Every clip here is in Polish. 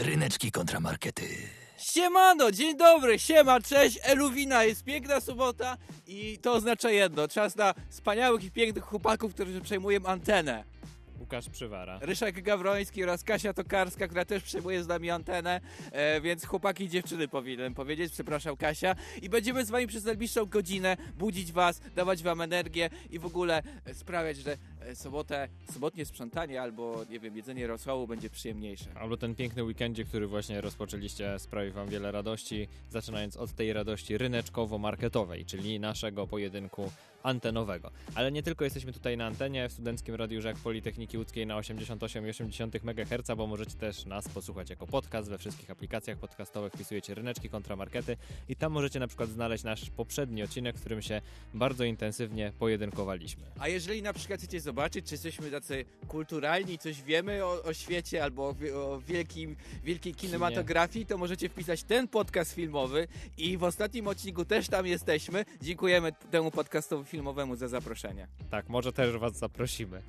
Ryneczki kontramarkety. Siemano, dzień dobry, siema, cześć, Eluwina, jest piękna sobota i to oznacza jedno, czas na wspaniałych i pięknych chłopaków, którzy przejmują antenę. Łukasz Przywara. Ryszek Gawroński oraz Kasia Tokarska, która też przejmuje z nami antenę, e, więc chłopaki i dziewczyny powinienem powiedzieć, przepraszam Kasia. I będziemy z wami przez najbliższą godzinę budzić was, dawać wam energię i w ogóle sprawiać, że sobotę, sobotnie sprzątanie albo, nie wiem, jedzenie rosołu będzie przyjemniejsze. Albo ten piękny weekendzie, który właśnie rozpoczęliście, sprawi wam wiele radości, zaczynając od tej radości ryneczkowo-marketowej, czyli naszego pojedynku antenowego. Ale nie tylko jesteśmy tutaj na antenie w Studenckim Radiu Rzek Politechniki Łódzkiej na 88,8 MHz, bo możecie też nas posłuchać jako podcast we wszystkich aplikacjach podcastowych, wpisujecie ryneczki kontramarkety i tam możecie na przykład znaleźć nasz poprzedni odcinek, w którym się bardzo intensywnie pojedynkowaliśmy. A jeżeli na przykład chcecie zobaczyć, czy jesteśmy tacy kulturalni, coś wiemy o, o świecie albo o, o wielkim, wielkiej kinematografii, to możecie wpisać ten podcast filmowy i w ostatnim odcinku też tam jesteśmy. Dziękujemy temu podcastowi filmowemu za zaproszenie. Tak, może też was zaprosimy.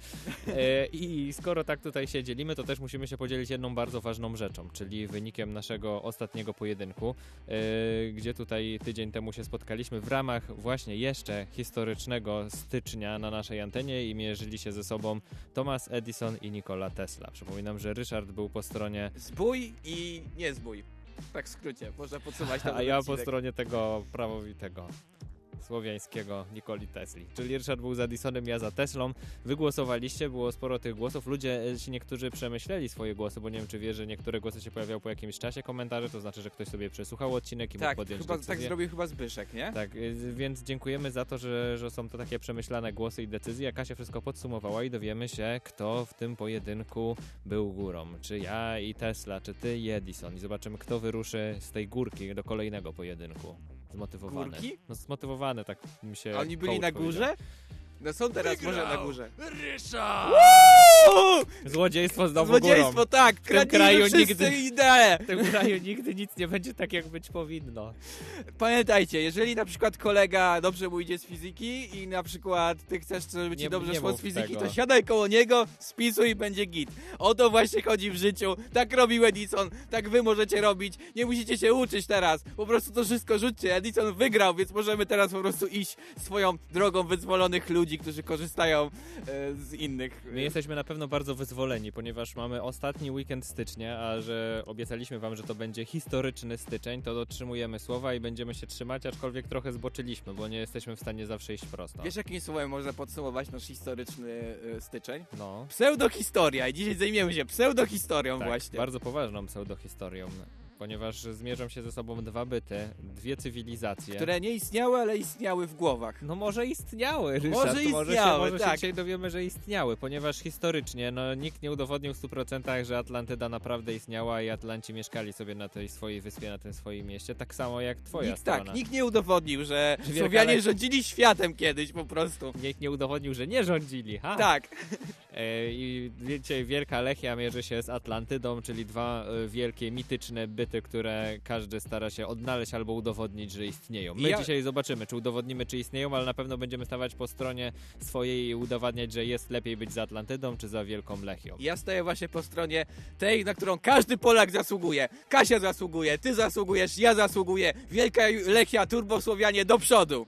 E, I skoro tak tutaj się dzielimy, to też musimy się podzielić jedną bardzo ważną rzeczą, czyli wynikiem naszego ostatniego pojedynku, e, gdzie tutaj tydzień temu się spotkaliśmy w ramach właśnie jeszcze historycznego stycznia na naszej antenie i mierzyli się ze sobą Thomas Edison i Nikola Tesla. Przypominam, że Ryszard był po stronie, Zbój i nie zbój. Tak w skrócie, można podsumować a ja po stronie tego prawowitego słowiańskiego Nikoli Tesli. Czyli Ryszard był za Edisonem, ja za Teslą. Wygłosowaliście, było sporo tych głosów. Ludzie, e, ci niektórzy przemyśleli swoje głosy, bo nie wiem, czy wie, że niektóre głosy się pojawiały po jakimś czasie komentarze, to znaczy, że ktoś sobie przesłuchał odcinek i mógł Tak, podjąć chyba, decyzję. tak zrobił chyba Zbyszek, nie? Tak, y, więc dziękujemy za to, że, że są to takie przemyślane głosy i decyzje. A Kasia wszystko podsumowała i dowiemy się, kto w tym pojedynku był górą. Czy ja i Tesla, czy ty i Edison. I zobaczymy, kto wyruszy z tej górki do kolejnego pojedynku. Zmotywowany. Górki? No zmotywowany, tak mi się A oni byli na powiedział. No są teraz może na górze. Ryszard! Złodziejstwo znowu Złodziejstwo, górą. tak! W tym kraju nigdy- ideę! W tym kraju nigdy nic nie będzie tak, jak być powinno. Pamiętajcie, jeżeli na przykład kolega dobrze mu idzie z fizyki i na przykład ty chcesz, żeby ci Nie- dobrze nie szło z fizyki, tego. to siadaj koło niego, spisuj i będzie git. O to właśnie chodzi w życiu. Tak robił Edison, tak wy możecie robić. Nie musicie się uczyć teraz. Po prostu to wszystko rzućcie. Edison wygrał, więc możemy teraz po prostu iść swoją drogą wyzwolonych ludzi, którzy korzystają e, z innych. My jesteśmy na pewno bardzo wyzwoleni, ponieważ mamy ostatni weekend stycznia, a że obiecaliśmy wam, że to będzie historyczny styczeń, to dotrzymujemy słowa i będziemy się trzymać, aczkolwiek trochę zboczyliśmy, bo nie jesteśmy w stanie zawsze iść prosto. Wiesz, jakim słowem można podsumować nasz historyczny e, styczeń? No. Pseudohistoria i dzisiaj zajmiemy się pseudohistorią Tak, właśnie. bardzo poważną pseudohistorią, ponieważ zmierzą się ze sobą dwa byty, dwie cywilizacje. Które nie istniały, ale istniały w głowach. No może istniały, Ryszard. Może może istniały, się, może tak. się dzisiaj dowiemy, że istniały, ponieważ historycznie no, nikt nie udowodnił w 100%, że Atlantyda naprawdę istniała i Atlanci mieszkali sobie na tej swojej wyspie, na tym swoim mieście, tak samo jak twoja Nikt, strona. tak, nikt nie udowodnił, że Słowianie Wielka- rządzili światem kiedyś po prostu. Nikt nie udowodnił, że nie rządzili, ha? Tak, E, I wiecie, Wielka Lechia mierzy się z Atlantydą, czyli dwa e, wielkie, mityczne byty, które każdy stara się odnaleźć albo udowodnić, że istnieją. My Ja- dzisiaj zobaczymy, czy udowodnimy, czy istnieją, ale na pewno będziemy stawać po stronie swojej i udowadniać, że jest lepiej być za Atlantydą, czy za Wielką Lechią. ja stoję właśnie po stronie tej, na którą każdy Polak zasługuje. Kasia zasługuje, ty zasługujesz, ja zasługuję. Wielka Lechia, turbosłowianie do przodu.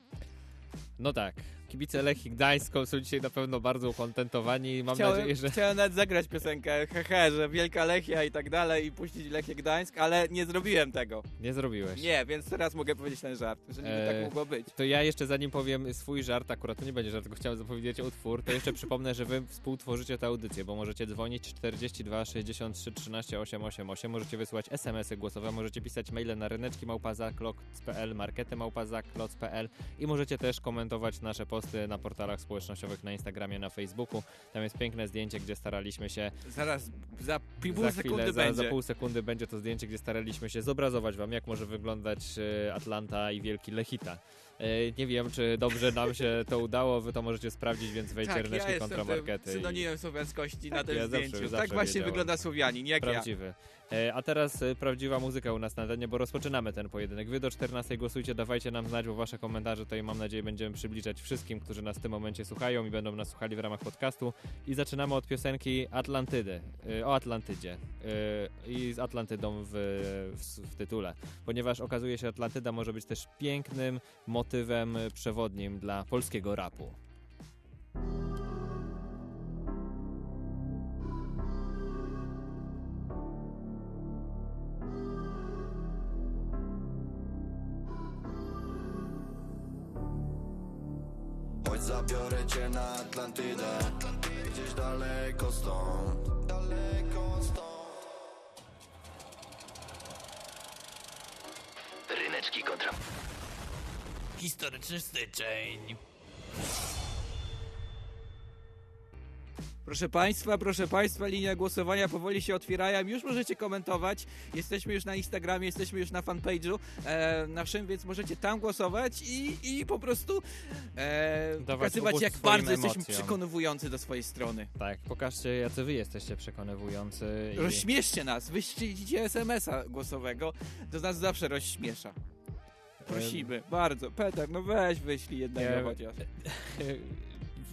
No tak. Kibice Lechii Gdańsk są dzisiaj na pewno bardzo ukontentowani i mam chciałem, nadzieję, że... chciałem nawet zagrać piosenkę, hehe, że Wielka Lechia i tak dalej i puścić Lechię Gdańsk, ale nie zrobiłem tego. Nie zrobiłeś. Nie, więc teraz mogę powiedzieć ten żart, że niby Eee, tak mogło być. To ja jeszcze zanim powiem swój żart, akurat to nie będzie żart, tylko chciałem zapowiedzieć utwór, to jeszcze przypomnę, że wy współtworzycie tę audycję, bo możecie dzwonić 42 63 13 888, możecie wysyłać SMS-y głosowe, możecie pisać maile na ryneczki małpazaklot.pl, markety małpazaklot.pl i możecie też komentować nasze posty na portalach społecznościowych, na Instagramie, na Facebooku. Tam jest piękne zdjęcie, gdzie staraliśmy się Zaraz, za pół za sekundy chwilę, będzie. za pół sekundy będzie to zdjęcie, gdzie staraliśmy się zobrazować wam, jak może wyglądać e, Atlanta i Wielki Lechita. E, Nie wiem, czy dobrze nam się to udało, wy to możecie sprawdzić, więc wejdźcie Tak, ryneczki ja kontramarkety. tym i- synonimem słowiańskości na Tak, tym ja zdjęciu. zawsze tak właśnie wiedziałem. wygląda Słowianin, jak ja. Prawdziwy. E, A teraz e, prawdziwa muzyka u nas na antenie, bo rozpoczynamy ten pojedynek. Wy do 14 głosujcie, dawajcie nam znać, bo wasze komentarze tutaj mam nadzieję będziemy przybliżać wszystkim, którzy nas w tym momencie słuchają i będą nas słuchali w ramach podcastu. I zaczynamy od piosenki Atlantydy, o Atlantydzie i z Atlantydą w, w, w tytule, ponieważ okazuje się, że Atlantyda może być też pięknym motywem przewodnim dla polskiego rapu. Zabiorę cię na Atlantydę Gdzieś daleko stąd Historyczny styczeń. Proszę Państwa, proszę Państwa, linia głosowania powoli się otwierają. Już możecie komentować. Jesteśmy już na Instagramie, jesteśmy już na fanpage'u e, naszym, więc możecie tam głosować i, i po prostu e, pokazywać, jak bardzo jesteśmy emocjom. przekonujący do swojej strony. Tak, pokażcie jacy wy jesteście przekonywujący. i- Rozśmieszcie nas, wyślijcie SMS-a głosowego, to nas zawsze rozśmiesza. Prosimy, bardzo. Peter, no weź wyślij jednego Nie. chociaż.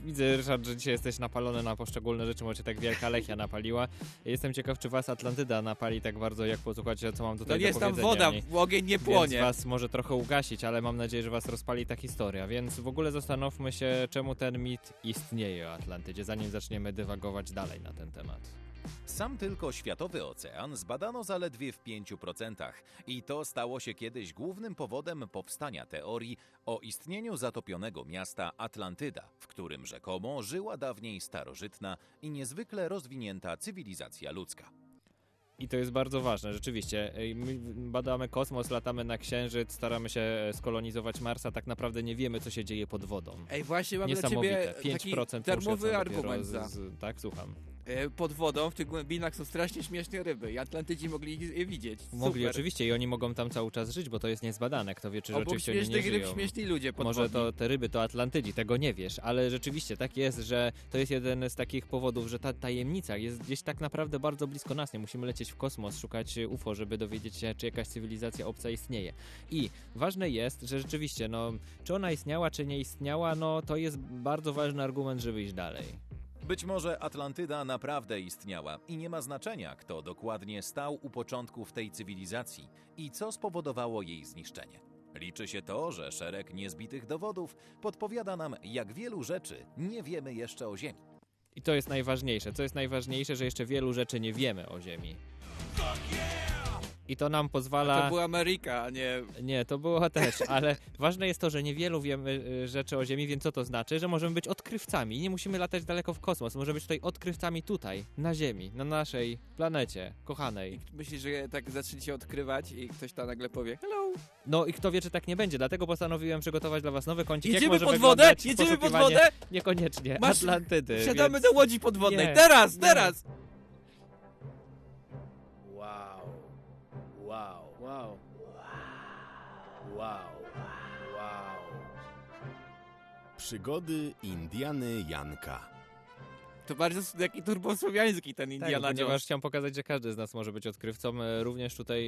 Widzę, Ryszard, że dzisiaj jesteś napalony na poszczególne rzeczy, bo cię tak wielka lechia napaliła. Jestem ciekaw, czy was Atlantyda napali tak bardzo, jak posłuchacie, co mam tutaj nie do jest tam woda, w ogień nie Więc płonie. was może trochę ugasić, ale mam nadzieję, że was rozpali ta historia. Więc w ogóle zastanówmy się, czemu ten mit istnieje o Atlantydzie, zanim zaczniemy dywagować dalej na ten temat. Sam tylko Światowy Ocean zbadano zaledwie w 5% i to stało się kiedyś głównym powodem powstania teorii o istnieniu zatopionego miasta Atlantyda, w którym rzekomo żyła dawniej starożytna i niezwykle rozwinięta cywilizacja ludzka. I to jest bardzo ważne, rzeczywiście. My badamy kosmos, latamy na Księżyc, staramy się e, skolonizować Marsa, tak naprawdę nie wiemy, co się dzieje pod wodą. Ej, właśnie mam dla Niesamowite. ciebie taki 5% darmowy uświadcza argument dopiero za. z, z, Tak, słucham. E, Pod wodą w tych głębinach są strasznie śmieszne ryby i Atlantydzi mogli je widzieć. Mogli Super. oczywiście i oni mogą tam cały czas żyć, bo to jest niezbadane. Kto wie, czy Obok rzeczywiście oni nie śmiesznych ryb żyją. śmieszni ludzie pod Może to te ryby to Atlantydzi, tego nie wiesz, ale rzeczywiście tak jest, że to jest jeden z takich powodów, że ta tajemnica jest gdzieś tak naprawdę bardzo blisko nas. Nie musimy lecieć w kosmos, szukać UFO, żeby dowiedzieć się, czy jakaś cywilizacja obca istnieje. I ważne jest, że rzeczywiście, no, czy ona istniała, czy nie istniała, no to jest bardzo ważny argument, żeby iść dalej. Być może Atlantyda naprawdę istniała i nie ma znaczenia, kto dokładnie stał u początków tej cywilizacji i co spowodowało jej zniszczenie. Liczy się to, że szereg niezbitych dowodów podpowiada nam, jak wielu rzeczy nie wiemy jeszcze o Ziemi. I to jest najważniejsze. Co jest najważniejsze, że jeszcze wielu rzeczy nie wiemy o Ziemi. I to nam pozwala... To była Ameryka, a nie... Nie, to było też, ale ważne jest to, że niewielu wiemy y, rzeczy o Ziemi, więc co to znaczy? Że możemy być odkrywcami i nie musimy latać daleko w kosmos. Możemy być tutaj odkrywcami tutaj, na Ziemi, na naszej planecie, kochanej. Myślisz, że tak zaczniecie odkrywać i ktoś tam nagle powie hello. No i kto wie, czy tak nie będzie, dlatego postanowiłem przygotować dla was nowy kącik. Jedziemy pod wodę? Jedziemy pod wodę? Niekoniecznie, Masz- Atlantydy. Siadamy więc... do łodzi podwodnej. Nie. Teraz, Nie. teraz! Wow. Przygody Indiany Janka. To bardzo taki turbosłowiański ten Tak, Indiana ponieważ Jones. chciałem pokazać, że każdy z nas może być odkrywcą, e, również tutaj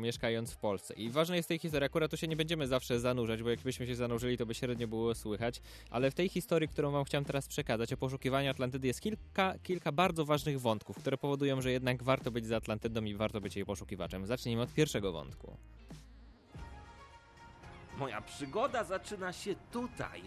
mieszkając w Polsce. I ważne jest w tej historii, akurat tu się nie będziemy zawsze zanurzać, bo jakbyśmy się zanurzyli, to by średnio było słychać, ale w tej historii, którą wam chciałem teraz przekazać o poszukiwaniu Atlantydy jest kilka, kilka bardzo ważnych wątków, które powodują, że jednak warto być za Atlantydą i warto być jej poszukiwaczem. Zacznijmy od pierwszego wątku. Moja przygoda zaczyna się tutaj,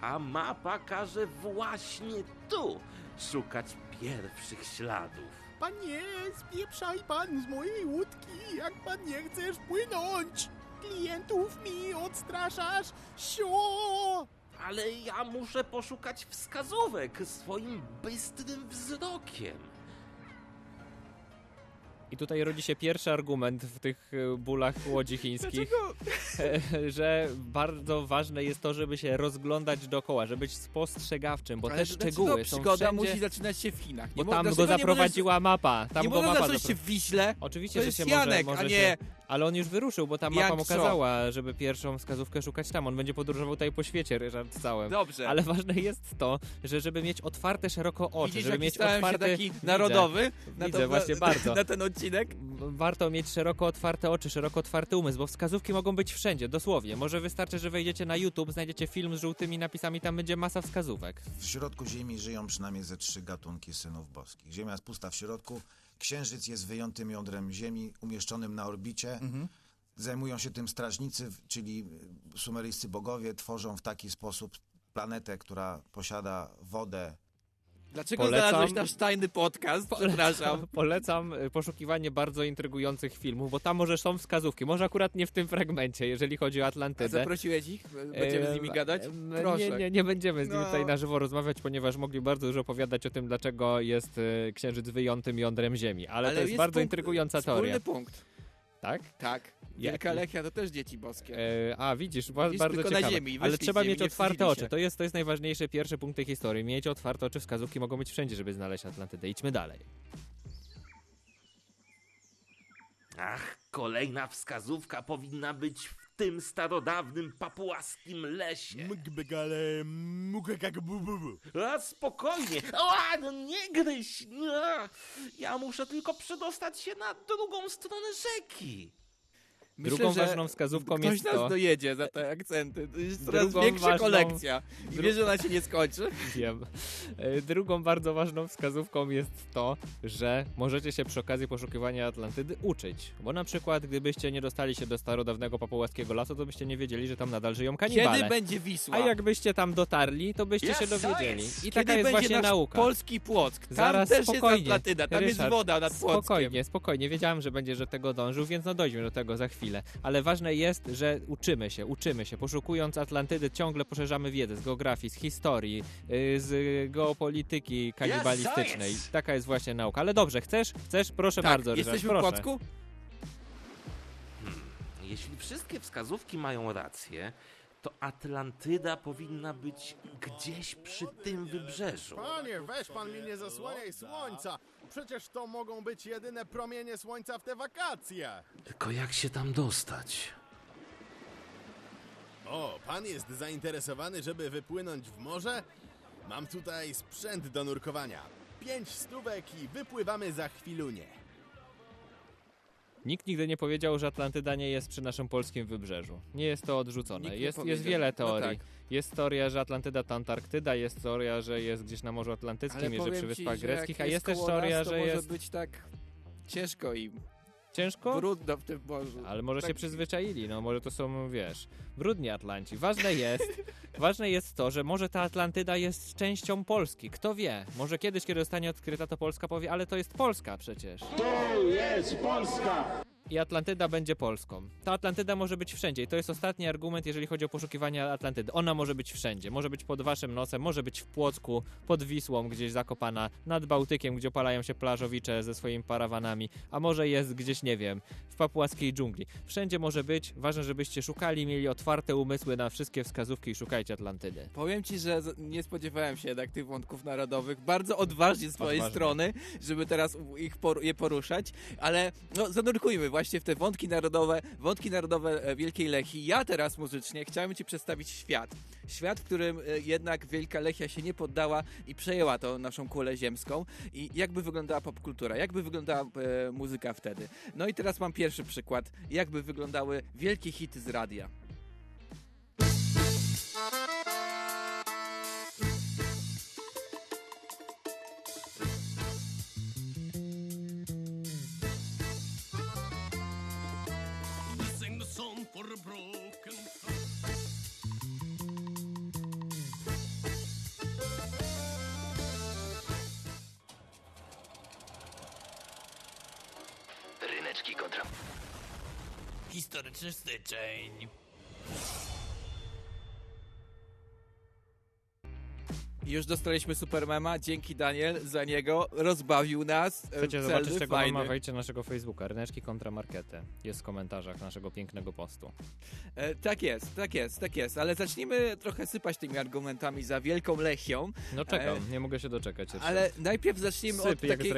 a mapa każe właśnie tu szukać pierwszych śladów. Panie, spieprzaj pan z mojej łódki, jak pan nie chcesz płynąć. Klientów mi odstraszasz, sio! Ale ja muszę poszukać wskazówek swoim bystrym wzrokiem. I tutaj rodzi się pierwszy argument w tych e, bólach łodzi chińskich, że bardzo ważne jest to, żeby się rozglądać dookoła, żeby być spostrzegawczym, bo Ale te znaczy, szczegóły są przygoda wszędzie... musi zaczynać się w Chinach. Bo mo- tam go nie zaprowadziła mapa. Możesz, Tam nie go mapa zacząć się w Wiśle. Oczywiście, To że jest się Janek, może, a może nie się... Ale on już wyruszył, bo ta mapa Jak mu co? kazała, żeby pierwszą wskazówkę szukać tam. On będzie podróżował tutaj po świecie, Ryszard, całym. Dobrze. Ale ważne jest to, że żeby mieć otwarte szeroko oczy, Widzisz, żeby jaki mieć stałem otwarte... się taki Widzę. narodowy na, Widzę, to, właśnie na, bardzo. na ten odcinek? Warto mieć szeroko otwarte oczy, szeroko otwarty umysł, bo wskazówki mogą być wszędzie, dosłownie. Może wystarczy, że wejdziecie na YouTube, znajdziecie film z żółtymi napisami, tam będzie masa wskazówek. W środku Ziemi żyją przynajmniej ze trzy gatunki synów boskich. Ziemia jest pusta w środku, Księżyc jest wyjątym jądrem Ziemi, umieszczonym na orbicie. Zajmują się tym strażnicy, czyli y, sumeryjscy bogowie, tworzą w taki sposób planetę, która posiada wodę. Dlaczego Polecam- znalazłeś nasz tajny podcast? Przepraszam. Polecam y, poszukiwanie bardzo intrygujących filmów, bo tam może są wskazówki. Może akurat nie w tym fragmencie, jeżeli chodzi o A Atlantydę. zaprosiłeś ich? Będziemy z nimi gadać? Proszę. Nie, nie, nie będziemy z nimi No. tutaj na żywo rozmawiać, ponieważ mogli bardzo dużo opowiadać o tym, dlaczego jest y, Księżyc wyjątym jądrem Ziemi. Ale, to jest, bardzo punkt- intrygująca teoria. punkt. Tak? Tak. Wielka Lechia to też dzieci boskie. E, a, widzisz, ba- Widzisz, bardzo tylko na ciekawe. ziemi, Ale trzeba ziemi, mieć otwarte oczy. się. To jest, to jest najważniejszy pierwszy punkt tej historii. Mieć otwarte oczy, wskazówki mogą być wszędzie, żeby znaleźć Atlantydę. Idźmy dalej. Ach, kolejna wskazówka powinna być w tym starodawnym papułaskim lesie. Mgbegale, mugagagbububu. A spokojnie. Ała, no nie gryź. Ja muszę tylko przedostać się na drugą stronę rzeki. Myślę, Drugą ważną wskazówką Ktoś jest nas to... dojedzie za te akcenty. To jest coraz większa ważną- kolekcja. I dru- wiesz, że ona się nie skończy? Wiem. E, Drugą bardzo ważną wskazówką jest to, że możecie się przy okazji poszukiwania Atlantydy uczyć. Bo na przykład, gdybyście nie dostali się do starodawnego papułaskiego lasu, to byście nie wiedzieli, że tam nadal żyją kanibale. Kiedy będzie Wisła? A jakbyście tam dotarli, to byście Jest, się dowiedzieli. I Kiedy taka jest właśnie nauka. polski Płock? Tam Zaraz, też spokojnie. jest Atlantyda, tam Ryszard, jest woda nad Płockiem. Spokojnie, spokojnie. Wiedziałem, że będziesz do tego dążył, więc no dojdziemy do tego za chwilę. Ale ważne jest, że uczymy się, uczymy się. Poszukując Atlantydy ciągle poszerzamy wiedzę z geografii, z historii, yy, z geopolityki kanibalistycznej. Yes, Taka jest właśnie nauka. Ale dobrze, chcesz? Chcesz? Proszę Tak, bardzo, jesteśmy w. Płocku? Jeśli wszystkie wskazówki mają rację, to Atlantyda powinna być gdzieś przy tym wybrzeżu. Panie, weź pan mi nie zasłaniaj słońca. Przecież to mogą być jedyne promienie słońca w te wakacje. Tylko jak się tam dostać? O, pan jest zainteresowany, żeby wypłynąć w morze? Mam tutaj sprzęt do nurkowania. Pięć stówek i wypływamy za chwilunię. Nikt nigdy nie powiedział, że Atlantyda nie jest przy naszym polskim wybrzeżu. Nie jest to odrzucone. Nikt nie Jest, jest powiedział. wiele No teorii. tak. Jest teoria, że Atlantyda to Antarktyda, jest teoria, że jest gdzieś na Morzu Atlantyckim, jest że przy ci, Wyspach że Greckich, a jest też teoria, nas, że może jest być tak ciężko i ciężko. brudno w tym morzu. Ale może tak, się przyzwyczaili, no może to są, wiesz, brudni Atlanci. Ważne jest, ważne jest to, że może ta Atlantyda jest częścią Polski. Kto wie? Może kiedyś, kiedy zostanie odkryta, to Polska powie, ale to jest Polska przecież. To jest Polska! I Atlantyda będzie Polską. Ta Atlantyda może być wszędzie i to jest ostatni argument, jeżeli chodzi o poszukiwanie Atlantydy. Ona może być wszędzie. Może być pod waszym nosem, może być w Płocku, pod Wisłą, gdzieś zakopana, nad Bałtykiem, gdzie opalają się plażowicze ze swoimi parawanami, a może jest gdzieś, nie wiem, w papułaskiej dżungli. Wszędzie może być. Ważne, żebyście szukali, mieli otwarte umysły na wszystkie wskazówki i szukajcie Atlantydy. Powiem ci, że nie spodziewałem się jednak tych wątków narodowych. Bardzo odważnie z twojej Odważnie. strony, żeby teraz ich por je poruszać, ale no, zanurkujmy właśnie w te wątki narodowe, wątki narodowe e, Wielkiej Lechii. Ja teraz muzycznie chciałem ci przedstawić świat. Świat, w którym e, jednak Wielka Lechia się nie poddała i przejęła tą naszą kulę ziemską. I jakby wyglądała popkultura, jakby wyglądała e, muzyka wtedy. No i teraz mam pierwszy przykład, jakby wyglądały wielkie hity z radia. Historyczny styczeń. I już dostaliśmy Supermema, dzięki Daniel za niego, rozbawił nas. e, Chcecie celny, zobaczyć tego fajny. mema, wejdźcie na naszego Facebooka, Ryneczki kontra Markety. Jest w komentarzach naszego pięknego postu. E, tak jest, tak jest, tak jest, ale zacznijmy trochę sypać tymi argumentami za Wielką Lechią, No czekam, E, nie mogę się doczekać jeszcze. ale najpierw zacznijmy od Syp z takiej,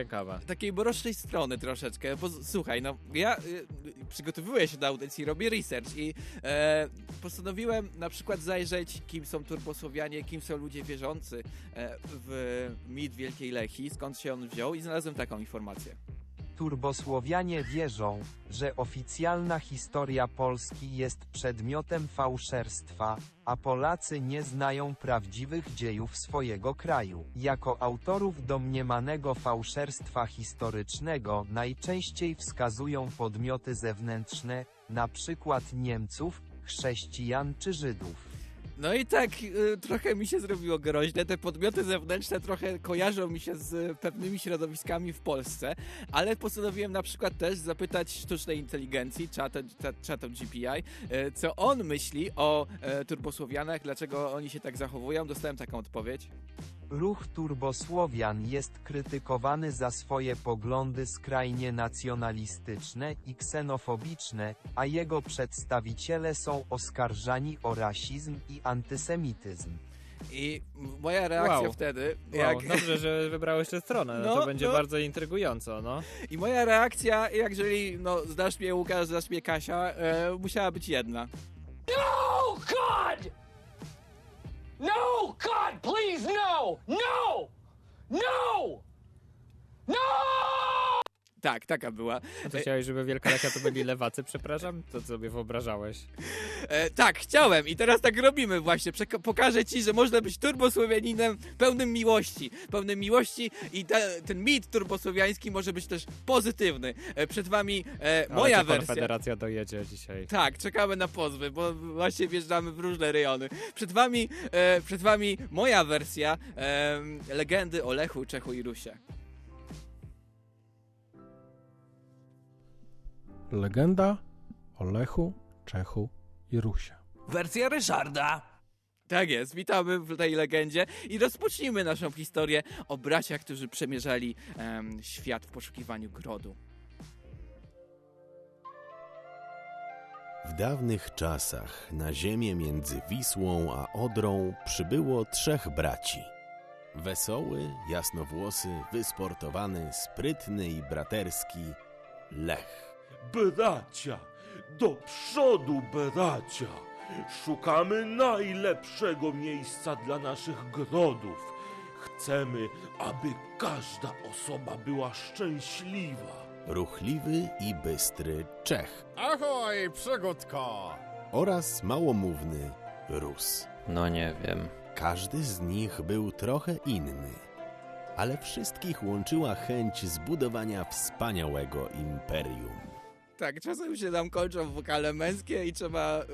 takiej mrocznej strony troszeczkę, bo słuchaj, no ja y, przygotowuję się do audycji, robię research i e, postanowiłem na przykład zajrzeć, kim są turbosłowianie, kim są ludzie wierzący e, w mit Wielkiej Lechii, skąd się on wziął i znalazłem taką informację. Turbosłowianie wierzą, że oficjalna historia Polski jest przedmiotem fałszerstwa, a Polacy nie znają prawdziwych dziejów swojego kraju. Jako autorów domniemanego fałszerstwa historycznego najczęściej wskazują podmioty zewnętrzne, przykład Niemców, chrześcijan czy Żydów. No i tak y, trochę mi się zrobiło groźne. Te podmioty zewnętrzne trochę kojarzą mi się z y, pewnymi środowiskami w Polsce, ale postanowiłem na przykład też zapytać sztucznej inteligencji, czatem, cza- czatem GPI, y, co on myśli o turbosłowianach, dlaczego oni się tak zachowują. Dostałem taką odpowiedź. Ruch turbosłowian jest krytykowany za swoje poglądy skrajnie nacjonalistyczne i ksenofobiczne, a jego przedstawiciele są oskarżani o rasizm i antysemityzm. I moja reakcja Wow. wtedy, Wow, jak, dobrze, że wybrałeś tę stronę, No, to będzie no. bardzo intrygująco, no. i moja reakcja, jak jeżeli no, znasz mnie Łukasz, znasz mnie Kasia, e, musiała być jedna. No, God! No, God, please, no! No! No! No! Tak, taka była. A to chciałeś, żeby Wielka Lechia to byli lewacy, przepraszam? To sobie wyobrażałeś? E, tak, chciałem i teraz tak robimy właśnie. Przeka- pokażę ci, że można być turbosłowianinem pełnym miłości. Pełnym miłości i te, ten mit turbosłowiański może być też pozytywny. E, przed wami e, Ale moja cię wersja. Konfederacja dojedzie dzisiaj. Tak, czekamy na pozwy, bo właśnie wjeżdżamy w różne rejony. Przed wami, e, przed wami moja wersja e, legendy o Lechu, Czechu i Rusie. Legenda o Lechu, Czechu i Rusie. Wersja Ryszarda. Tak jest, witamy w tej legendzie i rozpocznijmy naszą historię o braciach, którzy przemierzali em, świat w poszukiwaniu grodu. W dawnych czasach na ziemię między Wisłą a Odrą przybyło trzech braci. Wesoły, jasnowłosy, wysportowany, sprytny i braterski Lech. Bracia, do przodu, bracia! Szukamy najlepszego miejsca dla naszych grodów. Chcemy, aby każda osoba była szczęśliwa. Ruchliwy i bystry Czech Ahoj, przygódko! oraz małomówny Rus. No nie wiem. Każdy z nich był trochę inny, ale wszystkich łączyła chęć zbudowania wspaniałego imperium. Tak, czasem się nam kończą wokale męskie i trzeba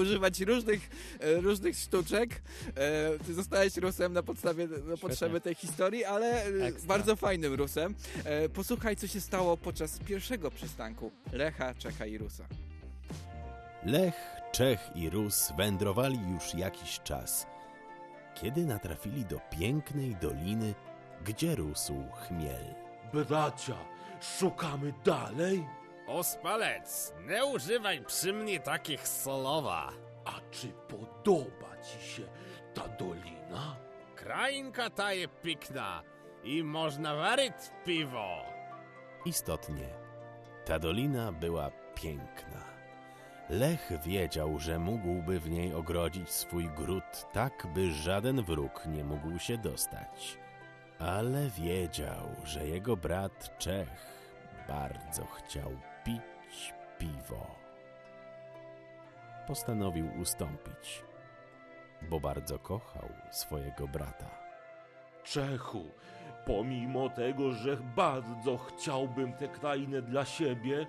używać różnych, e, różnych sztuczek. E, Ty zostałeś Rusem na podstawie, na potrzeby tej historii, ale e, Ekstra. bardzo fajnym Rusem. Posłuchaj, co się stało podczas pierwszego przystanku Lecha, Czecha i Rusa. Lech, Czech i Rus wędrowali już jakiś czas, kiedy natrafili do pięknej doliny, gdzie rósł chmiel. Bracia, szukamy dalej? Ospalec, nie używaj przy mnie takich słowa. A czy podoba ci się ta dolina? Krainka ta je pikna i można waryć piwo. Istotnie, ta dolina była piękna. Lech wiedział, że mógłby w niej ogrodzić swój gród tak, by żaden wróg nie mógł się dostać. Ale wiedział, że jego brat Czech bardzo chciał pić piwo. Postanowił ustąpić, bo bardzo kochał swojego brata. Czechu, pomimo tego, że bardzo chciałbym tę krainę dla siebie,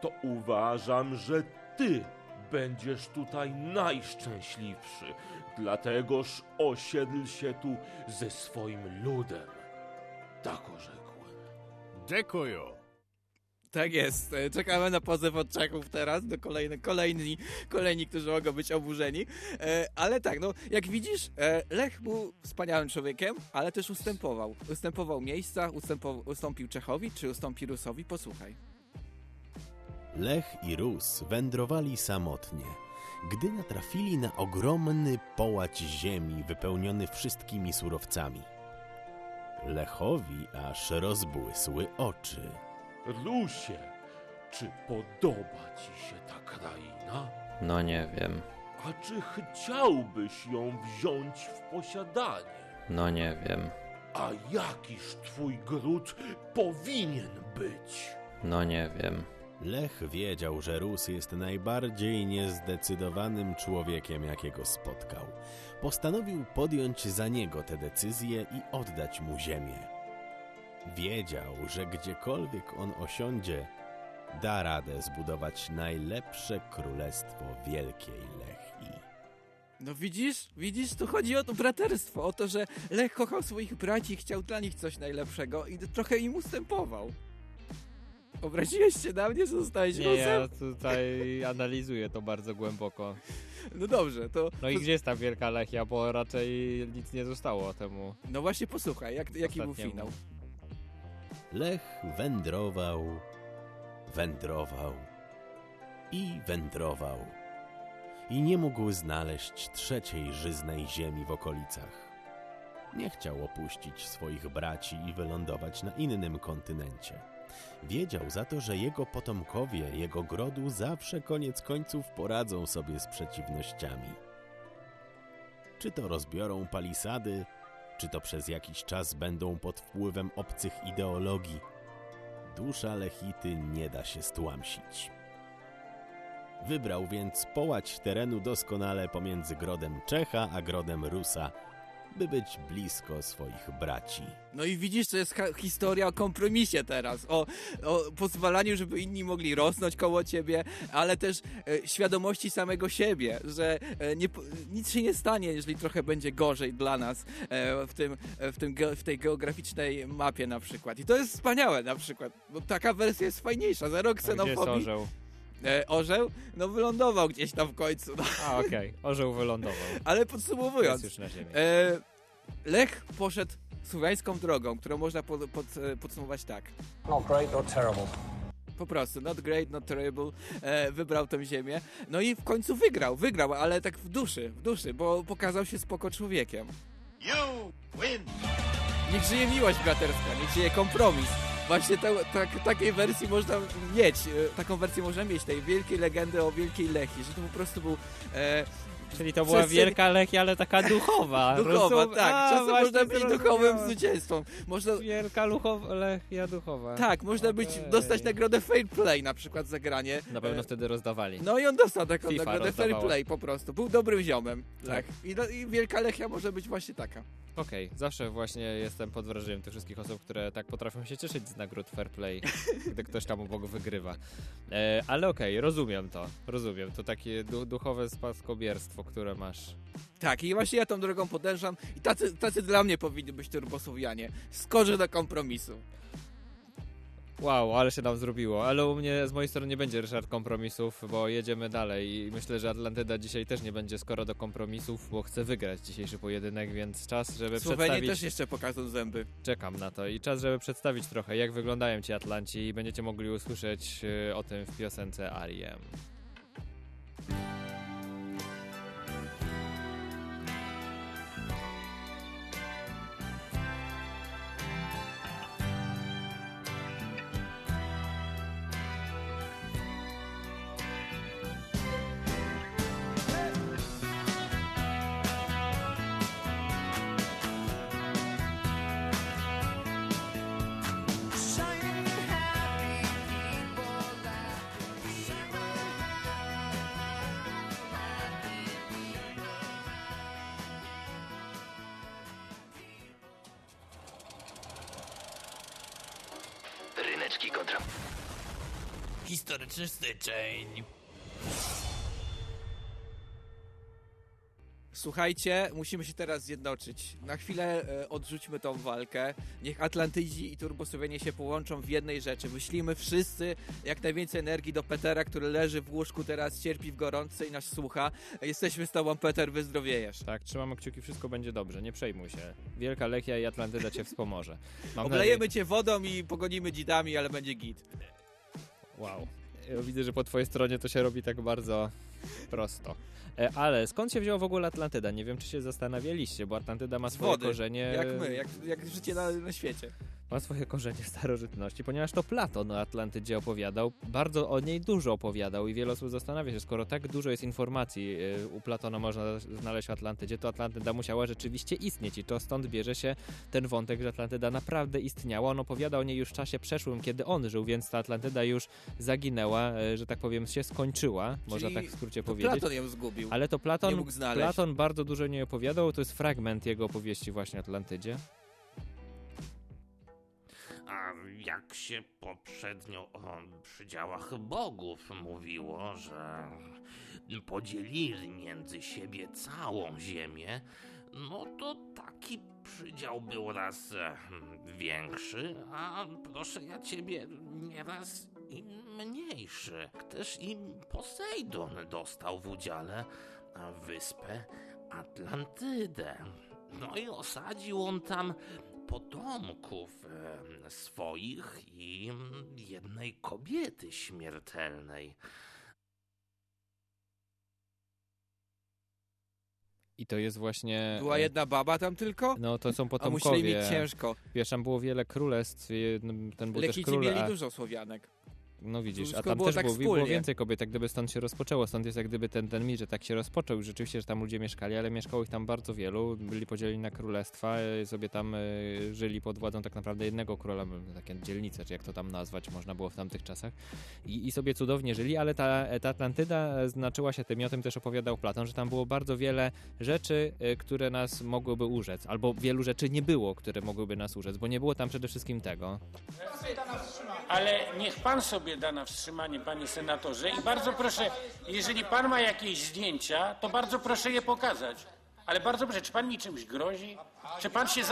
to uważam, że ty będziesz tutaj najszczęśliwszy. Dlategoż osiedl się tu ze swoim ludem. Tak orzekłem. Dziękuję. Tak jest. E, Czekamy na pozew od Czechów teraz, do kolejny, kolejni, kolejni, którzy mogą być oburzeni. E, ale tak, no, jak widzisz, e, Lech był wspaniałym człowiekiem, ale też ustępował. Ustępował miejsca, ustąpił Czechowi, czy ustąpi Rusowi? Posłuchaj. Lech i Rus wędrowali samotnie, gdy natrafili na ogromny połać ziemi wypełniony wszystkimi surowcami. Lechowi aż rozbłysły oczy. Rusie, czy podoba ci się ta kraina? No nie wiem, A czy chciałbyś ją wziąć w posiadanie? no nie wiem, A jakiż twój gród powinien być? no nie wiem. Lech wiedział, że Rus jest najbardziej niezdecydowanym człowiekiem, jakiego spotkał. Postanowił podjąć za niego tę decyzję i oddać mu ziemię. Wiedział, że gdziekolwiek on osiądzie, da radę zbudować najlepsze królestwo Wielkiej Lechii. No widzisz, widzisz, tu chodzi o to braterstwo, o to, że Lech kochał swoich braci i chciał dla nich coś najlepszego i trochę im ustępował. Obraziłeś się na mnie, zostałeś Nie, ja tutaj analizuję to bardzo głęboko. No dobrze, to... No i to, gdzie jest ta wielka Lechia, bo raczej nic nie zostało temu. No właśnie posłuchaj, jak, jaki był finał. Lech wędrował, wędrował i wędrował. I nie mógł znaleźć trzeciej żyznej ziemi w okolicach. Nie chciał opuścić swoich braci i wylądować na innym kontynencie. Wiedział za to, że jego potomkowie jego grodu zawsze koniec końców poradzą sobie z przeciwnościami. Czy to rozbiorą palisady, czy to przez jakiś czas będą pod wpływem obcych ideologii. Dusza Lechity nie da się stłamsić. Wybrał więc połać terenu doskonale pomiędzy grodem Czecha a grodem Rusa, by być blisko swoich braci. No i widzisz, to jest historia o kompromisie teraz, o, o pozwalaniu, żeby inni mogli rosnąć koło ciebie, ale też e, świadomości samego siebie, że e, nie, nic się nie stanie, jeżeli trochę będzie gorzej dla nas e, w, tym, w, tym ge- w tej geograficznej mapie na przykład. I to jest wspaniałe na przykład, bo taka wersja jest fajniejsza. Jest ksenofobii... orzeł? E, orzeł? No wylądował gdzieś tam w końcu. No. A, okej, orzeł wylądował. Ale podsumowując, Jest już na ziemi. e, Lech poszedł słowiańską drogą, którą można pod, pod, e, podsumować tak. Not great, not terrible. Po prostu, not great, not terrible, e, wybrał tę ziemię. No i w końcu wygrał, wygrał, ale tak w duszy, w duszy, bo pokazał się spoko człowiekiem. You win! Niech żyje miłość braterska, niech żyje kompromis. Właśnie te, tak, takiej wersji można mieć, e, taką wersję można mieć, tej wielkiej legendy o Wielkiej Lechii, że to po prostu był... E, Czyli to była przestrzeń- wielka Lechia, ale taka duchowa. Duchowa, Rozum- tak. A, Czasem można być duchowym zwycięstwą. Można, Wielka luchowa, Lechia duchowa. tak, można być, Okej. dostać nagrodę Fair Play na przykład za granie. Na pewno E, wtedy rozdawali. No i on dostał taką FIFA nagrodę Fair rozdawała. Play po prostu. Był dobrym ziomem. Tak. I, I Wielka Lechia może być właśnie taka. Okej, zawsze właśnie jestem pod wrażeniem tych wszystkich osób, które tak potrafią się cieszyć z nagród Fair Play, gdy ktoś tam obok wygrywa. E, ale okej, rozumiem to, rozumiem. To takie du duchowe spadkobierstwo, które masz. Tak, i właśnie ja tą drogą podążam i tacy, tacy dla mnie powinni być turbosłowianie. Skorzy do kompromisu. Wow, ale się nam zrobiło. Ale u mnie, z mojej strony nie będzie Ryszard kompromisów, bo jedziemy dalej i myślę, że Atlantyda dzisiaj też nie będzie skoro do kompromisów, bo chce wygrać dzisiejszy pojedynek, więc czas, żeby Słowenie przedstawić... też jeszcze pokażą zęby. Czekam na to i czas, żeby przedstawić trochę, jak wyglądają ci Atlanci i będziecie mogli usłyszeć y, o tym w piosence Ariem. Kontra... Historyczny styczeń. Słuchajcie, musimy się teraz zjednoczyć. Na chwilę e, odrzućmy tą walkę. Niech Atlantydzi i Turbosłowianie się połączą w jednej rzeczy. Wyślijmy wszyscy jak najwięcej energii do Petera, który leży w łóżku teraz, cierpi w gorączce i nas słucha. Jesteśmy z tobą, Peter, wyzdrowiejesz. Tak, trzymamy kciuki, wszystko będzie dobrze, nie przejmuj się. Wielka Lechia i Atlantyda cię wspomoże. Mam Oblejemy cię wodą i pogonimy dzidami, ale będzie git. Wow. Ja widzę, że po twojej stronie to się robi tak bardzo prosto. E, Ale skąd się wzięła w ogóle Atlantyda? Nie wiem, czy się zastanawialiście, bo Atlantyda ma swoje wody, korzenie... jak my, jak, jak życie na, na świecie. Ma swoje korzenie w starożytności, ponieważ to Platon o Atlantydzie opowiadał, bardzo o niej dużo opowiadał i wiele osób zastanawia się, skoro tak dużo jest informacji y, u Platona można znaleźć w Atlantydzie, to Atlantyda musiała rzeczywiście istnieć i to stąd bierze się ten wątek, że Atlantyda naprawdę istniała. On opowiada o niej już w czasie przeszłym, kiedy on żył, więc ta Atlantyda już zaginęła, y, że tak powiem, się skończyła, można Czyli tak w skrócie to powiedzieć. Platon ją zgubił. Ale to Nie Platon, mógł znaleźć. Platon bardzo dużo o niej opowiadał, to jest fragment jego opowieści właśnie o Atlantydzie. A jak się poprzednio o przydziałach bogów mówiło, że podzielili między siebie całą ziemię, no to taki przydział był raz e, większy, a proszę ja ciebie, nieraz i mniejszy. Też i Posejdon dostał w udziale a, wyspę Atlantydę. No i osadził on tam potomków e, swoich i jednej kobiety śmiertelnej. I to jest właśnie... Była e, jedna baba tam tylko? No to są A potomkowie. musieli mieć ciężko. Wiesz, tam było wiele królestw, ten był Lekici też król, mieli a, dużo Słowianek. No widzisz, a tam było też tak było, było więcej kobiet, jak gdyby stąd się rozpoczęło, stąd jest jak gdyby ten, ten mit, że tak się rozpoczął, rzeczywiście, że tam ludzie mieszkali, ale mieszkało ich tam bardzo wielu, byli podzieleni na królestwa, e, sobie tam e, żyli pod władzą tak naprawdę jednego króla, takie dzielnice, czy jak to tam nazwać można było w tamtych czasach. I, i sobie cudownie żyli, ale ta, ta Atlantyda e, znaczyła się tym i o tym też opowiadał Platon, że tam było bardzo wiele rzeczy, e, które nas mogłyby urzec, albo wielu rzeczy nie było, które mogłyby nas urzec, bo nie było tam przede wszystkim tego. Ale niech pan sobie da na wstrzymanie, panie senatorze. I bardzo proszę, jeżeli pan ma jakieś zdjęcia, to bardzo proszę je pokazać. Ale bardzo proszę, czy pan mi czymś grozi? Czy pan się.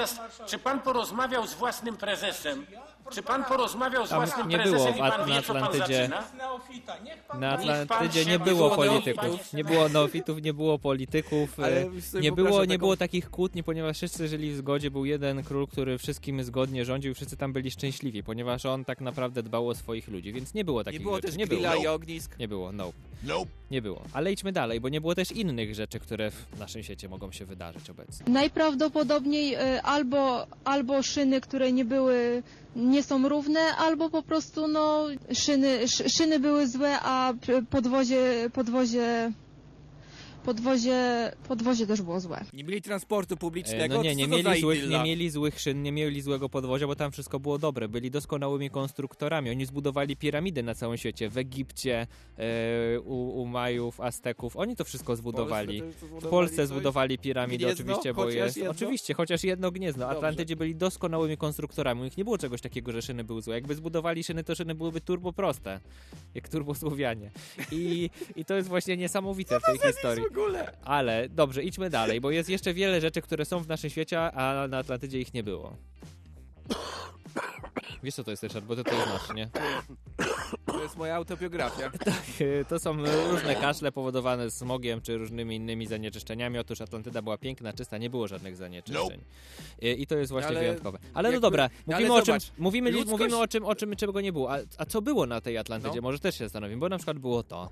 Czy pan porozmawiał z własnym prezesem? Czy pan porozmawiał z Tam własnym nie było prezesem w i pan na wie, co pan Atlantydzie- zaczyna? Na Niech pan Atlantydzie się nie było polityków, nie było neofitów, nie było polityków, Ale e, sobie nie wyobrażam było, nie taką- było takich kłótni, ponieważ wszyscy żyli w zgodzie, był jeden król, który wszystkim zgodnie rządził, wszyscy tam byli szczęśliwi, ponieważ on tak naprawdę dbał o swoich ludzi, więc nie było takich Nie było rzeczy. też nie grilla było. i ognisk. Nie było, no. Nope. Nie było. Ale idźmy dalej, bo nie było też innych rzeczy, które w naszym świecie mogą się wydarzyć obecnie. Najprawdopodobniej y, albo, albo szyny, które nie były, nie są równe, albo po prostu no, szyny, sz, szyny były złe, a podwozie, podwozie, podwozie, podwozie też było złe. Nie mieli transportu E, publicznego. No nie, nie mieli, złych, nie mieli złych szyn, nie mieli złego podwozia, bo tam wszystko było dobre. Byli doskonałymi konstruktorami. Oni zbudowali piramidy na całym świecie. W Egipcie, e, u, u Majów, Azteków. Oni to wszystko zbudowali. to W zbudowali Polsce zbudowali piramidy Gniezno? oczywiście, bo jest... jedno? Oczywiście, chociaż jedno gniezno. Dobrze. Atlantydzi byli doskonałymi konstruktorami. U nich nie było czegoś takiego, że szyny były złe. Jakby zbudowali szyny, to szyny byłyby turbo proste. Jak turbosłowianie. I, I to jest właśnie niesamowite w tej historii. Ogóle? Ale dobrze, idźmy dalej, bo jest jeszcze wiele rzeczy, które są w naszym świecie, a na Atlantydzie ich nie było. Wiesz co to jest, Ryszard, bo ty to znasz, nie? To jest moja autobiografia. To są różne kaszle powodowane smogiem czy różnymi innymi zanieczyszczeniami. Otóż Atlantyda była piękna, czysta, nie było żadnych zanieczyszczeń. I i to jest właśnie Ale wyjątkowe. Ale no jakby- dobra, ale mówimy o czym, zobacz, mówimy, ludzkość- mówimy o czym, o czym, czego nie było. A, a co było na tej Atlantydzie? No. Może też się zastanowimy, bo na przykład było to.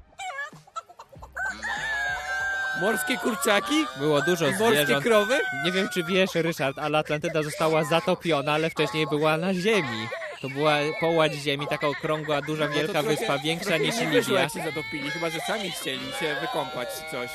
Morskie kurczaki? Było dużo Morskie zwierząt. krowy? Nie wiem, czy wiesz, Ryszard, ale Atlantyda została zatopiona, ale wcześniej była na ziemi. To była połać ziemi, taka okrągła, duża, No wielka trochę- wyspa, większa niż Libia. się zatopili, chyba że sami chcieli się wykąpać czy coś.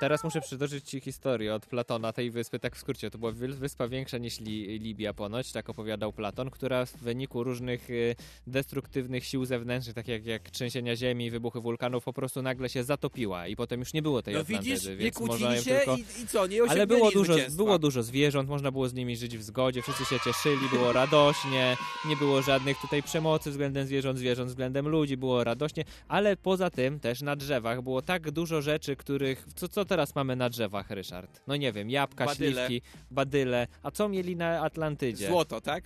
Teraz muszę przytoczyć Ci historię od Platona tej wyspy, tak w skrócie. To była wy- wyspa większa niż Li Libia ponoć, tak opowiadał Platon, która w wyniku różnych y, destruktywnych sił zewnętrznych, takich jak, jak trzęsienia ziemi, wybuchy wulkanów, po prostu nagle się zatopiła i potem już nie było tej No Atlantydy, widzisz, nie więc można kłócili ją się tylko... i, i co, nie Ale było dużo, było dużo zwierząt, można było z nimi żyć w zgodzie, wszyscy się cieszyli, było radośnie, nie było żadnych tutaj przemocy względem zwierząt, zwierząt względem ludzi, było radośnie, ale poza tym też na drzewach było tak dużo rzeczy, których, co, co teraz mamy na drzewach, Ryszard? No nie wiem, jabłka, Badyle. śliwki, badyle. A co mieli na Atlantydzie? Złoto, tak?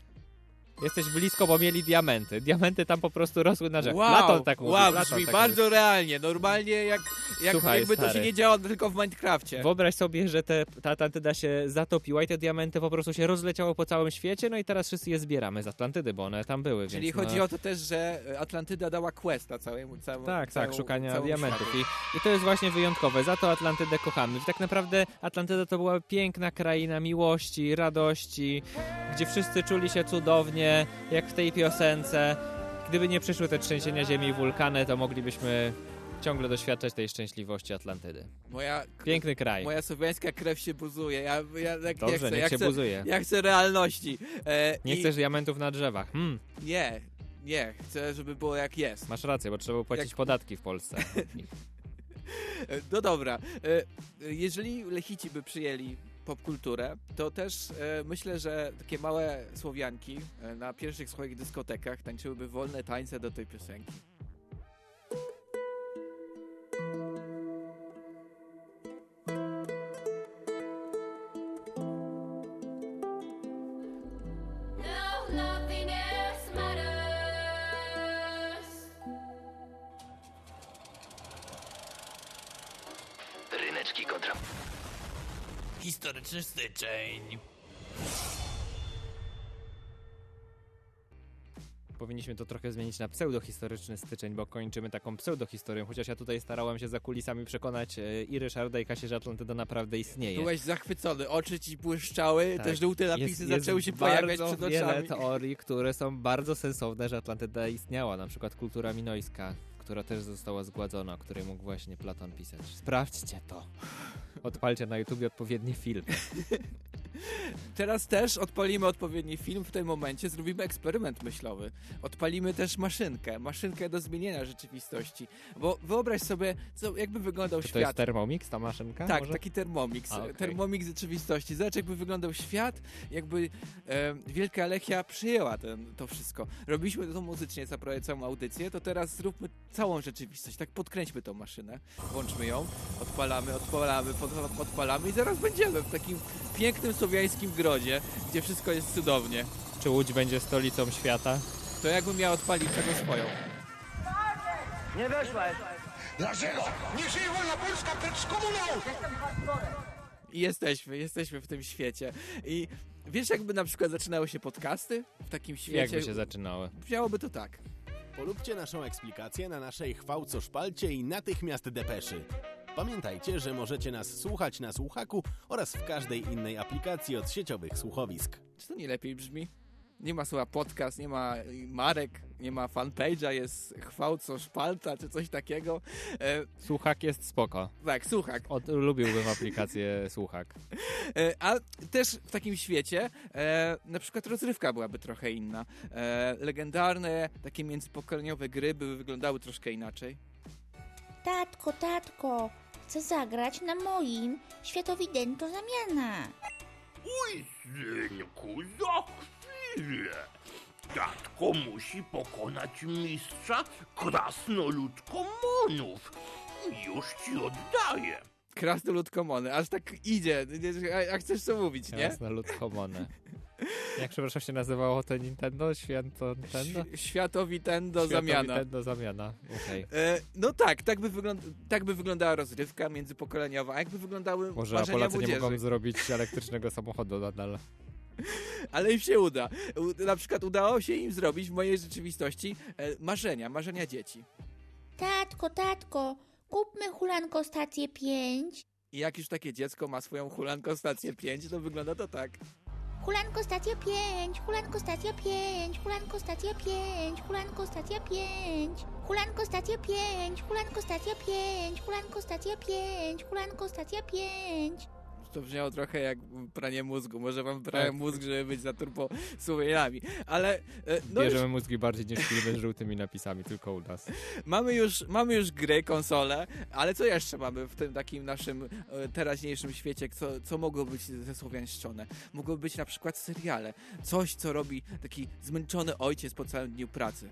Jesteś blisko, bo mieli diamenty. Diamenty tam po prostu rosły na drzewach. Wow, Platon tak mówi. wow, brzmi tak bardzo realnie, normalnie jak, jak Słuchaj, jakby to się stary. nie działo tylko w Minecrafcie. Wyobraź sobie, że te, ta Atlantyda się zatopiła i te diamenty po prostu się rozleciały po całym świecie, no i teraz wszyscy je zbieramy z Atlantydy, bo one tam były. Czyli więc chodzi no... o to też, że Atlantyda dała questa całemu, całemu Tak, całą, tak, szukania diamentów. I, I to jest właśnie wyjątkowe. Za to Atlantydę kochamy. Tak naprawdę Atlantyda to była piękna kraina miłości, radości, gdzie wszyscy czuli się cudownie, jak w tej piosence. Gdyby nie przyszły te trzęsienia ziemi i wulkany, to moglibyśmy ciągle doświadczać tej szczęśliwości Atlantydy. Moja, Piękny kraj. moja słowiańska krew się buzuje. Ja, ja tak Dobrze, nie chcę. niech ja się chcę, buzuje. Ja chcę realności. E, Nie i- chcesz diamentów na drzewach. Hmm, Nie, nie. Chcę, żeby było jak jest. masz rację, bo trzeba płacić Jak- podatki w Polsce. No dobra. E, Jeżeli Lechici by przyjęli popkulturę, to też e, myślę, że takie małe Słowianki e, na pierwszych swoich dyskotekach tańczyłyby wolne tańce do tej piosenki. Styczeń. Powinniśmy to trochę zmienić na pseudohistoryczny styczeń, bo kończymy taką pseudohistorią, chociaż ja tutaj starałem się za kulisami przekonać e, i Ryszarda i Kasię, że Atlantyda naprawdę istnieje. Byłeś zachwycony, oczy ci błyszczały, Tak. te żółte napisy Jest- zaczęły jest się pojawiać bardzo przed wiele oczami. teorii, które są bardzo sensowne, że Atlantyda istniała. Na przykład kultura minojska, która też została zgładzona, o której mógł właśnie Platon pisać. Sprawdźcie to. Odpalcie na YouTubie odpowiedni film. Teraz też odpalimy odpowiedni film w tym momencie, zrobimy eksperyment myślowy. Odpalimy też maszynkę, maszynkę do zmienienia rzeczywistości. Bo wyobraź sobie, co, jakby wyglądał to świat. jest Thermomix, ta maszynka? Tak, może? taki Thermomix. A, okej. Thermomix rzeczywistości. Zobacz, jakby wyglądał świat, jakby e, Wielka Lechia przyjęła ten, to wszystko. Robiliśmy to muzycznie prawie całą audycję, to teraz zróbmy całą rzeczywistość. Tak podkręćmy tą maszynę, włączmy ją, odpalamy, odpalamy, pod, odpalamy i zaraz będziemy w takim pięknym słowiańskim grodzie, gdzie wszystko jest cudownie. Czy Łódź będzie stolicą świata? To jakbym miał odpalić czego swoją. Nie weszłeś. Dlaczego? Nie żyje wolna Polska przed komuną! I jesteśmy, jesteśmy w tym świecie. I wiesz, jakby na przykład zaczynały się podcasty w takim świecie? Jakby się zaczynały? Brzmiałoby to tak. Polubcie naszą eksplikację na naszej chwałco szpalcie i natychmiast depeszy. Pamiętajcie, że możecie nas słuchać na słuchaku oraz w każdej innej aplikacji od sieciowych słuchowisk. Czy to nie lepiej brzmi? Nie ma słowa podcast, nie ma y, marek, nie ma fanpage'a, jest chwałco szpalta czy coś takiego. E, Słuchak jest spoko. tak, słuchak. Od, lubiłbym aplikację Słuchak. E, a też w takim świecie e, na przykład rozrywka byłaby trochę inna. E, legendarne, takie międzypokoleniowe gry by wyglądały troszkę inaczej. Tatko, tatko, chcę zagrać na moim światowidęto zamiana. Oj, synku, za chwilę. Tatko musi pokonać mistrza krasnoludkomonów. Już ci oddaję. Krasnolud komony, aż tak idzie. A, chcesz co mówić, nie? Jasna lud homone. Jak przepraszam się nazywało to Nintendo? Święto Nintendo? Ś- Światowitendo zamiana. Nintendo zamiana. Okej. E, no tak, tak by, wygląd tak by wyglądała rozrywka międzypokoleniowa. A jakby wyglądały Może marzenia Polacy młodzieży? nie mogą zrobić elektrycznego samochodu nadal. Ale im się uda. U, na przykład udało się im zrobić w mojej rzeczywistości e, marzenia, marzenia dzieci. Tatko, tatko, kupmy hulanko stację 5. I jak już takie dziecko ma swoją hulanką stację 5, to wygląda to tak. Hulanko stacja 5, hulanko stacja 5, hulanko stacja 5, hulanko stacja 5. Hulanko stacja 5, hulanko stacja 5, hulanko stacja 5, hulanko stacja 5. To brzmiało trochę jak pranie mózgu. Może wam prałem Tak. mózg, żeby być za turbo słuchajami. Ale e, no już Bierzemy mózgi bardziej niż filmy z żółtymi napisami, tylko u nas. mamy, już, mamy już gry, konsole, ale co jeszcze mamy w tym takim naszym e, teraźniejszym świecie, co, co mogło być ze słowiańszczone? Mogłoby być na przykład seriale. Coś, co robi taki zmęczony ojciec po całym dniu pracy.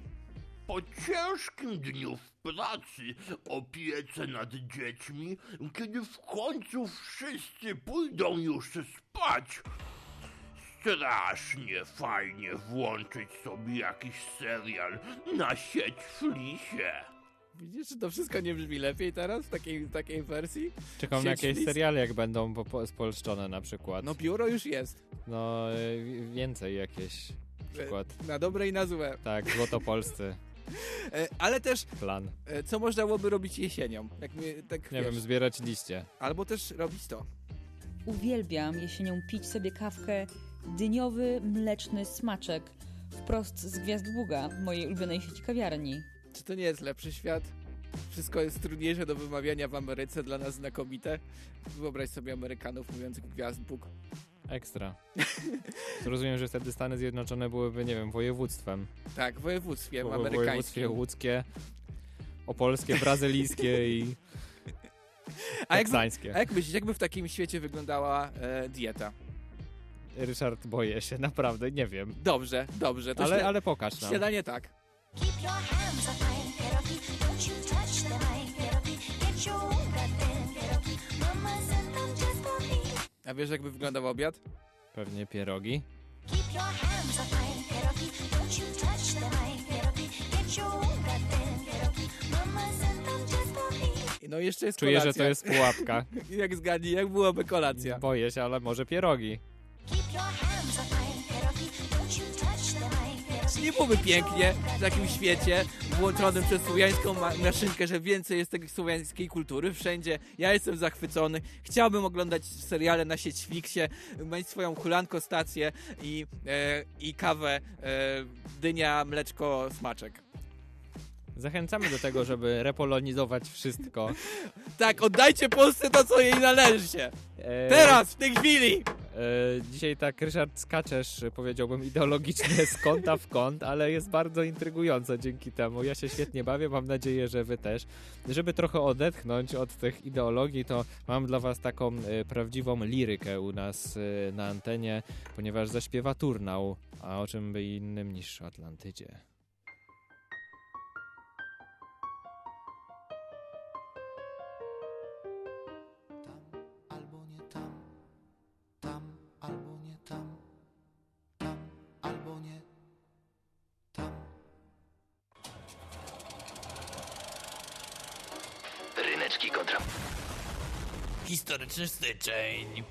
Po ciężkim dniu w pracy, opiece nad dziećmi, kiedy w końcu wszyscy pójdą już spać, strasznie fajnie włączyć sobie jakiś serial na sieć Flisie. Widzisz, czy to wszystko nie brzmi lepiej teraz w takiej, w takiej wersji? Czekam na Sieć jakieś list? seriale, jak będą po, po, spolszczone na przykład. No biuro już jest. No, y, wi- więcej jakieś. Na przykład. Na dobre i na złe. Tak, Złotopolscy. E, Ale też, Plan. e, co można byłoby robić jesienią? Jak my, tak, Nie wiesz, wiem, zbierać liście. Albo też robić to. Uwielbiam jesienią pić sobie kawkę dyniowy mleczny smaczek wprost z Gwiazd Buga, mojej ulubionej sieci kawiarni. Czy to nie jest lepszy świat? Wszystko jest trudniejsze do wymawiania w Ameryce, dla nas znakomite. Wyobraź sobie Amerykanów mówiących gwiazd Bóg. Ekstra. Rozumiem, że wtedy Stany Zjednoczone byłyby, nie wiem, województwem. Tak, w województwie Wo- amerykańskim. Województwie łódzkie, opolskie, brazylijskie i A jak, a jak myślisz, jakby w takim świecie wyglądała e, dieta? Ryszard, boję się, naprawdę, nie wiem. Dobrze, dobrze. To Ale, śnia- ale pokaż nam. Śniadanie tak. Keep your hands off A wiesz, jakby wyglądał obiad? Pewnie pierogi. Keep your hands my pierogi. Don't you touch my pierogi. Get your goddamn pierogi. Mama sent them just for me. No i jeszcze jest Czuję, że kolacja. to jest pułapka. jak zgadnij, jak byłaby kolacja? Boję się, ale może pierogi. Nie byłoby pięknie w takim świecie włączonym przez słowiańską ma- maszynkę, że więcej jest tej słowiańskiej kultury wszędzie. Ja jestem zachwycony. Chciałbym oglądać seriale na Sieć-Fixie, mieć swoją hulanko stację i, e, i kawę e, dynia, mleczko, smaczek. Zachęcamy do tego, żeby repolonizować wszystko. Tak, oddajcie Polsce to, co jej należy się. E, Teraz, w tej chwili! E, dzisiaj tak Ryszard skaczesz, powiedziałbym, ideologicznie z kąta w kąt, ale jest bardzo intrygująco dzięki temu. Ja się świetnie bawię, mam nadzieję, że wy też. Żeby trochę odetchnąć od tych ideologii, to mam dla was taką e, prawdziwą lirykę u nas e, na antenie, ponieważ zaśpiewa turnał, a o czym by innym niż Atlantydzie. Ryneczki kontra... Historyczny styczeń.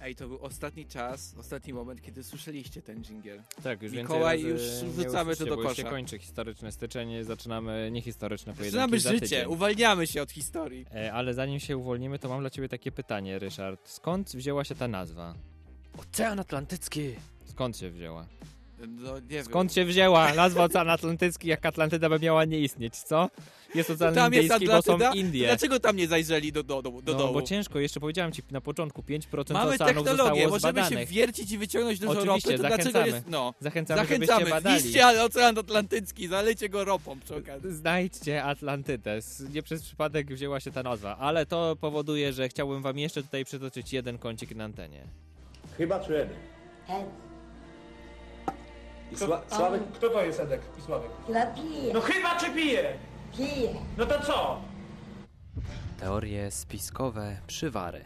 Ej, to był ostatni czas, ostatni moment, kiedy słyszeliście ten dżingiel. Tak, już Mikołaj, już wrzucamy to do bo już się kosza. kończy historyczne styczeń, zaczynamy niehistoryczne pojedynki Zaczynamy za życie, tydzień. uwalniamy się od historii. E, Ale zanim się uwolnimy, to mam dla ciebie takie pytanie, Ryszard. Skąd wzięła się ta nazwa? Ocean Atlantycki. Skąd się wzięła? No, nie Skąd się wzięła nazwa Ocean Atlantycki, jak Atlantyda by miała nie istnieć, co? Jest wiem. Ocean Tam jest Indyjski, bo Atlantyda? są Indie. Dlaczego tam nie zajrzeli do, do, do, do no, dołu? bo ciężko, jeszcze powiedziałem ci na początku, 5% Mamy oceanów technologię, możemy się wiercić i wyciągnąć dużo Oczywiście, ropy, to dlaczego zachęcamy. jest... No, Zachęcamy, zachęcamy. żebyście badali. Ocean Atlantycki, zalejcie go ropą przy okazji. Znajdźcie Atlantydę. Nie przez przypadek wzięła się ta nazwa, ale to powoduje, że chciałbym wam jeszcze tutaj przytoczyć jeden kącik na antenie. Chyba czy Edek? I Kto, Sła- Sławek? Kto to jest Edek i Sławek? Chyba pije. No chyba czy pije? Pije. No to co? Teorie spiskowe przywary.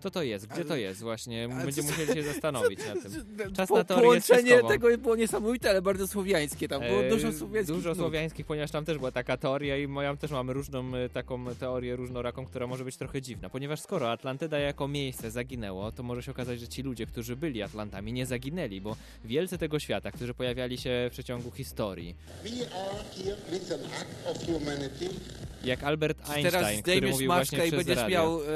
Kto to jest? Gdzie Ale- to jest? Właśnie będziemy co- musieli się zastanowić na tym. Czas Po, na teorię połączenie tego było niesamowite, ale bardzo słowiańskie. Tam było E, dużo słowiańskich Dużo słowiańskich, ponieważ tam też była taka teoria i moją też mamy różną e, taką teorię różnoraką, która może być trochę dziwna. Ponieważ skoro Atlantyda jako miejsce zaginęło, to może się okazać, że ci ludzie, którzy byli Atlantami, nie zaginęli, bo wielcy tego świata, którzy pojawiali się w przeciągu historii, We are here with an act of humanity. jak Albert Teraz Einstein, który mówił właśnie i przez będziesz radio, miał e,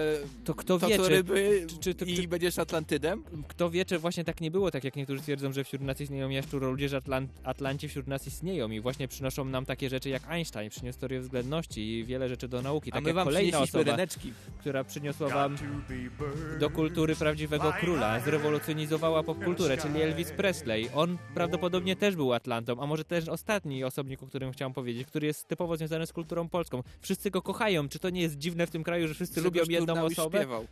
to kto to, wie, co czy, ryby czy, czy, i będziesz Atlantydem? Kto wie, czy właśnie tak nie było, tak jak niektórzy twierdzą, że wśród nas istnieją jaszczuroludzie, że Atlant Atlanci wśród nas istnieją i właśnie przynoszą nam takie rzeczy jak Einstein, przyniósł teorię względności i wiele rzeczy do nauki. A tak my jak wam kolejna osoba, ryneczki. która przyniosła wam do kultury prawdziwego króla, zrewolucjonizowała popkulturę, czyli Elvis Presley. On prawdopodobnie też był Atlantą, a może też ostatni osobnik, o którym chciałem powiedzieć, który jest typowo związany z kulturą polską. Wszyscy go kochają. Czy to nie jest dziwne w tym kraju, że wszyscy lubią jedną osobę? śpiewał.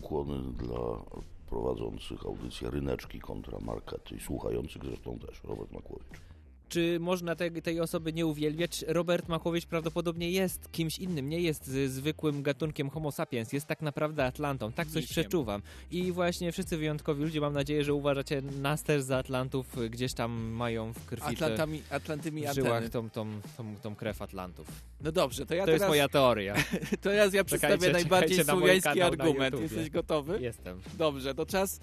Ukłony dla prowadzących audycję Ryneczki kontra Markety i słuchających zresztą też, Robert Makłowicz. Czy można tej, tej osoby nie uwielbiać? Robert Makłowicz prawdopodobnie jest kimś innym, nie jest zwykłym gatunkiem homo sapiens, jest tak naprawdę Atlantą, tak coś Misiem. przeczuwam. I właśnie wszyscy wyjątkowi ludzie, mam nadzieję, że uważacie nas też za Atlantów, gdzieś tam mają w krwi, te- Atlantami, Atlantymi w żyłach tą, tą, tą, tą krew Atlantów. No dobrze, to ja to teraz... jest moja teoria. To teraz ja przedstawię najbardziej słowiański na argument. Jesteś gotowy? Jestem. Dobrze, to czas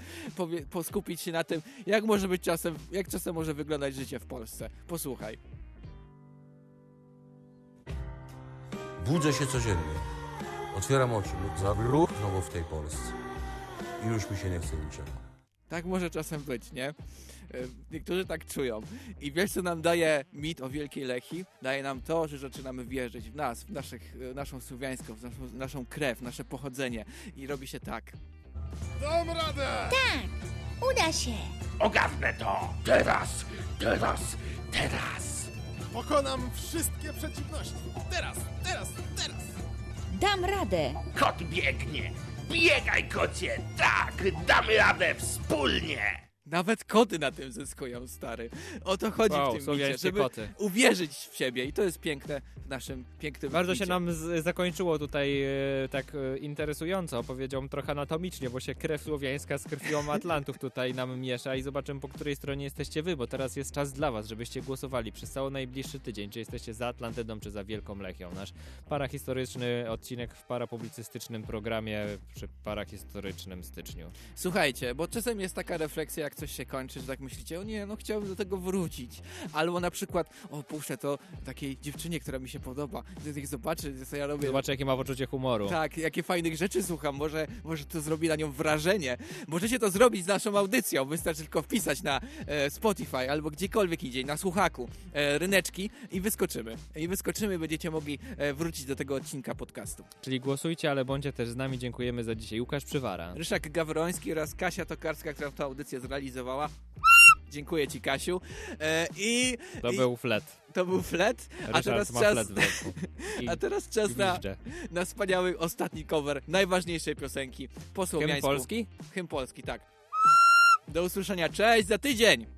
poskupić się na tym, jak może być czasem, jak czasem może wyglądać życie w Polsce. Posłuchaj. Budzę się codziennie. Otwieram oczy. Za ruch znowu w tej Polsce. I już mi się nie chce niczego. Tak może czasem być, nie? E, Niektórzy tak czują. I wiesz, co nam daje mit o Wielkiej Lechi? Daje nam to, że zaczynamy wierzyć w nas, w naszych, e, naszą słowiańską, w naszą, naszą krew, nasze pochodzenie. I robi się tak. Dam radę! Tak, uda się. Ogarnę to! Teraz! Teraz! Teraz! Pokonam wszystkie przeciwności. Teraz, teraz, teraz! Dam radę! Kot biegnie! Biegaj, kocie! Tak! Damy radę wspólnie! Nawet koty na tym zyskują, stary. O to chodzi Wow, w tym micie, żeby koty. uwierzyć w siebie. I to jest piękne w naszym pięknym Bardzo się nam zakończyło tutaj e, tak e, interesująco, powiedziałbym trochę anatomicznie, bo się krew słowiańska z krwią Atlantów tutaj nam miesza i zobaczymy po której stronie jesteście wy, bo teraz jest czas dla was, żebyście głosowali przez cały najbliższy tydzień, czy jesteście za Atlantydą, czy za Wielką Lechią. Nasz parahistoryczny odcinek w parapublicystycznym programie przy parahistorycznym styczniu. Słuchajcie, bo czasem jest taka refleksja, jak coś się kończy, że tak myślicie, o nie, no chciałbym do tego wrócić. Albo na przykład, o puszczę to takiej dziewczynie, która mi się podoba, niech zobaczy, co ja robię. Zobaczcie, jakie ma poczucie humoru. Tak, jakie fajnych rzeczy słucham, może, może to zrobi na nią wrażenie. Możecie to zrobić z naszą audycją, wystarczy tylko wpisać na e, Spotify albo gdziekolwiek idzie, na słuchaku, e, ryneczki i wyskoczymy. I wyskoczymy, będziecie mogli e, wrócić do tego odcinka podcastu. Czyli głosujcie, ale bądźcie też z nami. Dziękujemy za dzisiaj. Łukasz Przywara. Ryszak Gawroński oraz Kasia Tokarska, która tę audycję zrealizowała. Dziękuję Ci, Kasiu. E, I To i, był flet. To był flet, a teraz czas, flet. I- a teraz czas na, na wspaniały ostatni cover najważniejszej piosenki po słowiańsku. polski? Hymn polski, tak. Do usłyszenia, cześć, za tydzień!